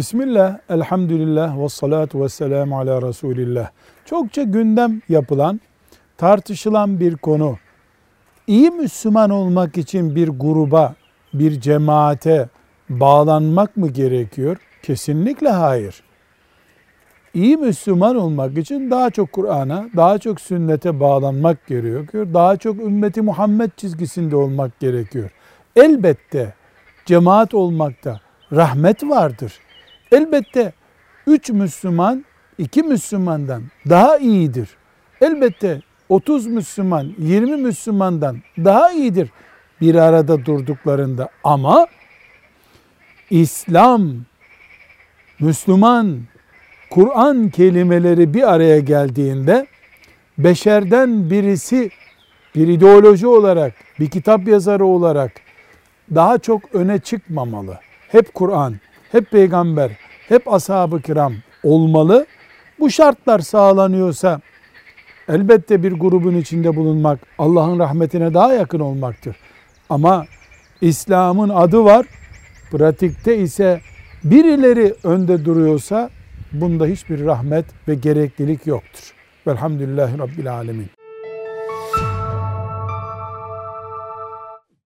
Bismillah, elhamdülillah ve salatu ve selamu ala Resulillah. Çokça gündem yapılan, tartışılan bir konu. İyi Müslüman olmak için bir gruba, bir cemaate bağlanmak mı gerekiyor? Kesinlikle hayır. İyi Müslüman olmak için daha çok Kur'an'a, daha çok sünnete bağlanmak gerekiyor. Daha çok ümmeti Muhammed çizgisinde olmak gerekiyor. Elbette cemaat olmakta rahmet vardır. Elbette üç Müslüman iki Müslümandan daha iyidir. Elbette 30 Müslüman 20 Müslümandan daha iyidir bir arada durduklarında ama İslam, Müslüman, Kur'an kelimeleri bir araya geldiğinde beşerden birisi bir ideoloji olarak, bir kitap yazarı olarak daha çok öne çıkmamalı. Hep Kur'an, hep peygamber, hep ashab-ı kiram olmalı. Bu şartlar sağlanıyorsa elbette bir grubun içinde bulunmak Allah'ın rahmetine daha yakın olmaktır. Ama İslam'ın adı var. Pratikte ise birileri önde duruyorsa bunda hiçbir rahmet ve gereklilik yoktur. Velhamdülillahi Rabbil Alemin.